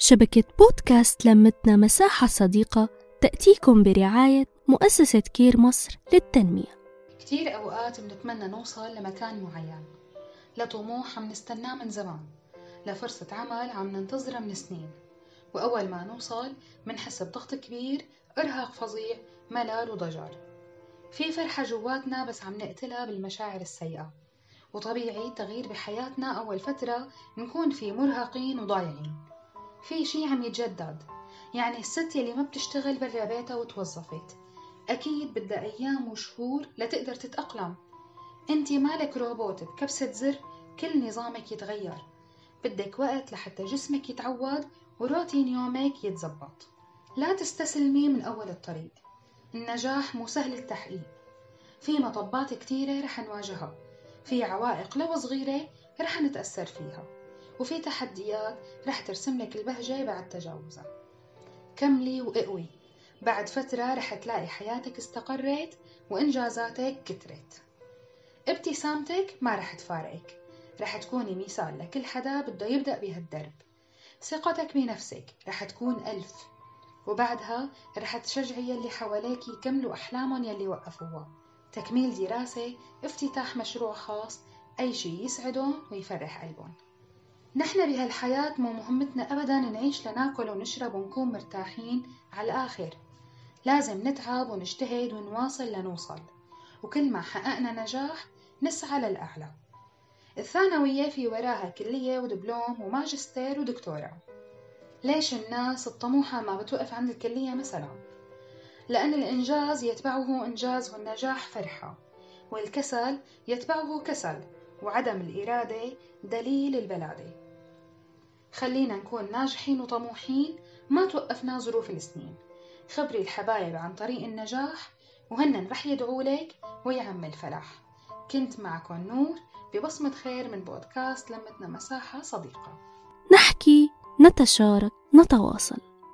شبكة بودكاست لمتنا مساحة صديقة تأتيكم برعاية مؤسسة كير مصر للتنمية. كتير أوقات بنتمنى نوصل لمكان معين لطموح عم نستناه من زمان لفرصة عمل عم ننتظرها من سنين وأول ما نوصل منحس بضغط كبير إرهاق فظيع ملل وضجر. في فرحة جواتنا بس عم نقتلها بالمشاعر السيئة وطبيعي تغيير بحياتنا أول فترة نكون فيه مرهقين وضايعين. في شي عم يتجدد. يعني الست يلي ما بتشتغل برا بيتها وتوظفت. أكيد بدها أيام وشهور لتقدر تتأقلم. انتي مالك روبوت بكبسة زر كل نظامك يتغير. بدك وقت لحتى جسمك يتعود وروتين يومك يتزبط. لا تستسلمي من أول الطريق. النجاح مو سهل التحقيق. في مطبات كتيرة رح نواجهها. في عوائق لو صغيرة رح نتأثر فيها. وفي تحديات رح ترسم لك البهجة بعد تجاوزها. كملي وإقوي. بعد فترة رح تلاقي حياتك استقرت وإنجازاتك كترت. ابتسامتك ما رح تفارقك. رح تكوني مثال لكل حدا بده يبدأ بهالدرب. ثقتك بنفسك رح تكون ألف. وبعدها رح تشجعي يلي حواليك يكملوا أحلامهم يلي وقفوها. تكميل دراسة افتتاح مشروع خاص أي شي يسعدهم ويفرح قلبهم. نحن بهالحياة مو مهمتنا أبدا نعيش لنأكل ونشرب ونكون مرتاحين على الآخر. لازم نتعب ونجتهد ونواصل لنوصل. وكل ما حققنا نجاح نسعى للأعلى. الثانوية في وراها كلية ودبلوم وماجستير ودكتوراه. ليش الناس الطموحة ما بتوقف عند الكلية مثلا؟ لأن الإنجاز يتبعه إنجاز والنجاح فرحة والكسل يتبعه كسل. وعدم الإرادة دليل البلادة خلينا نكون ناجحين وطموحين ما توقفنا ظروف السنين. خبري الحبايب عن طريق النجاح وهن رح يدعوا لك ويعم الفلاح. كنت معكم نور ببصمة خير من بودكاست لمتنا مساحة صديقة. نحكي نتشارك نتواصل.